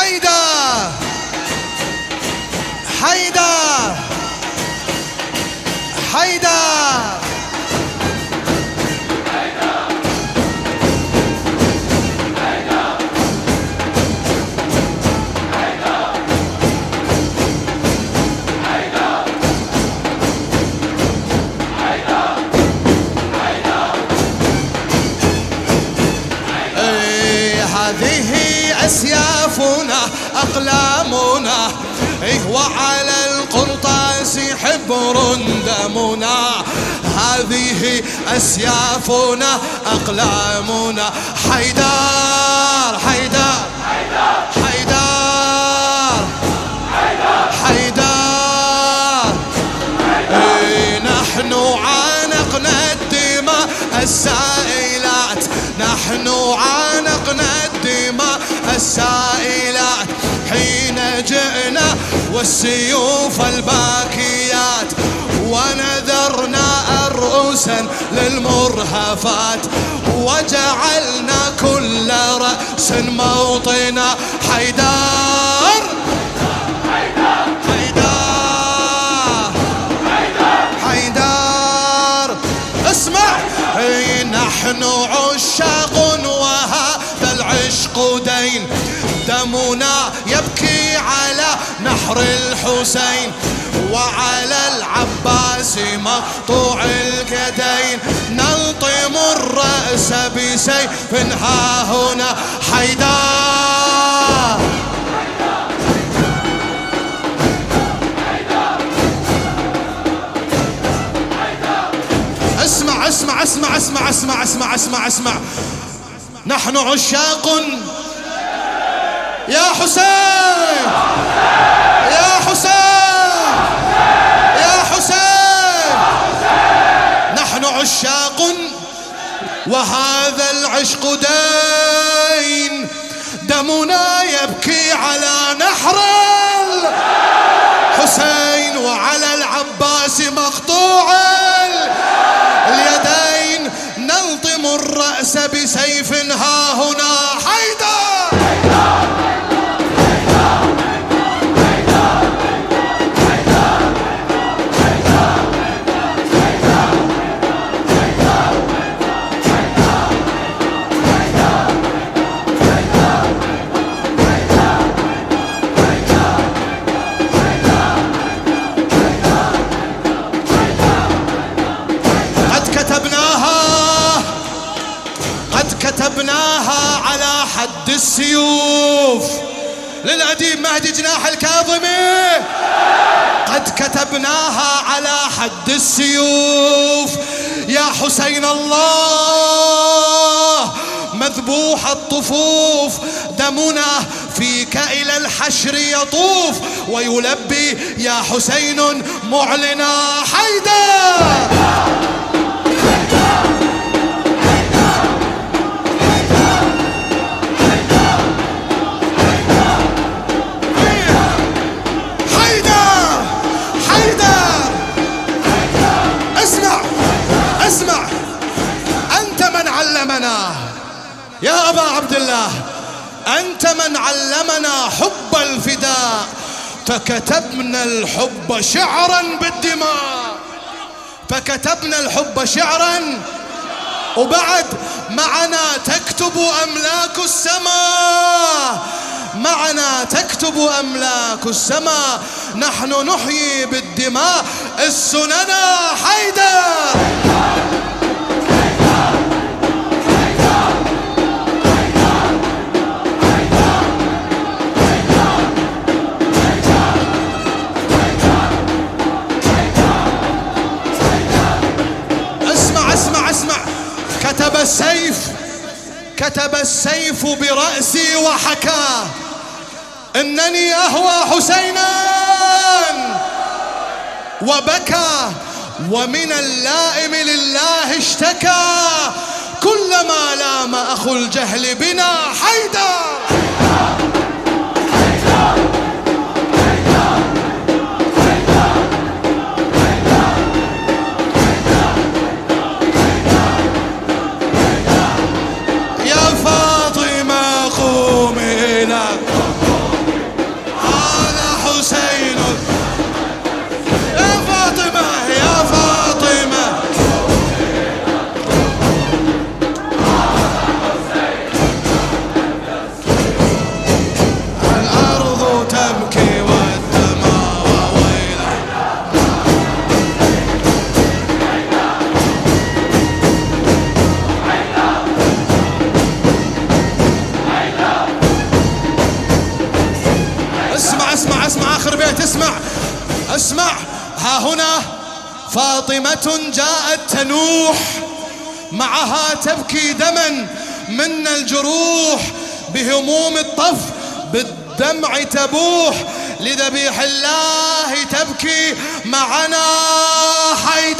حيدا حيدا حيدا أقلامنا. إيه وعلى القرطاس حبر دمنا هذه أسيافنا أقلامنا. حيدار حيدار حيدار حيدار إيه، نحن عانقنا الدماء السائلات. نحن عانقنا الدماء السائلات. والسيوف الباكيات ونذرنا رؤوسا للمرهفات وجعلنا كل رأس موطنا حيدار حيدار. حيدار. اسمع إي نحن عشاق وهذا العشق دين دمنا نحر الحسين وعلى العباس مقطوع اليدين نلطم الرأس بسيف ها هنا حيدار اسمع اسمع اسمع اسمع اسمع اسمع اسمع اسمع. نحن عشاق. يا حسين يا حسين يا حسين نحن عشاق وهذا العشق دين دمنا يبكي على نحر الحسين وعلى العباس مقطوع. للأديب مهدي جناح الكاظمي. قد كتبناها على حد السيوف. يا حسين الله مذبوح الطفوف. دمنا فيك إلى الحشر يطوف. ويلبي يا حسين معلنا حيدر. أبا عبد الله أنت من علمنا حب الفداء فكتبنا الحب شعرا بالدماء. فكتبنا الحب شعرا. وبعد معنا تكتب أملاك السماء. معنا تكتب أملاك السماء. نحن نحيي بالدماء. السننا حيدر. السيف كتب السيف برأسي وحكى إنني أهوى حسينا وبكى ومن اللائم لله اشتكى كلما لام أخو الجهل بنا حيدر. اسمع. ها هنا فاطمة جاءت تنوح. معها تبكي دما من الجروح. بهموم الطف بالدمع تبوح. لذبيح الله تبكي معنا حيدر.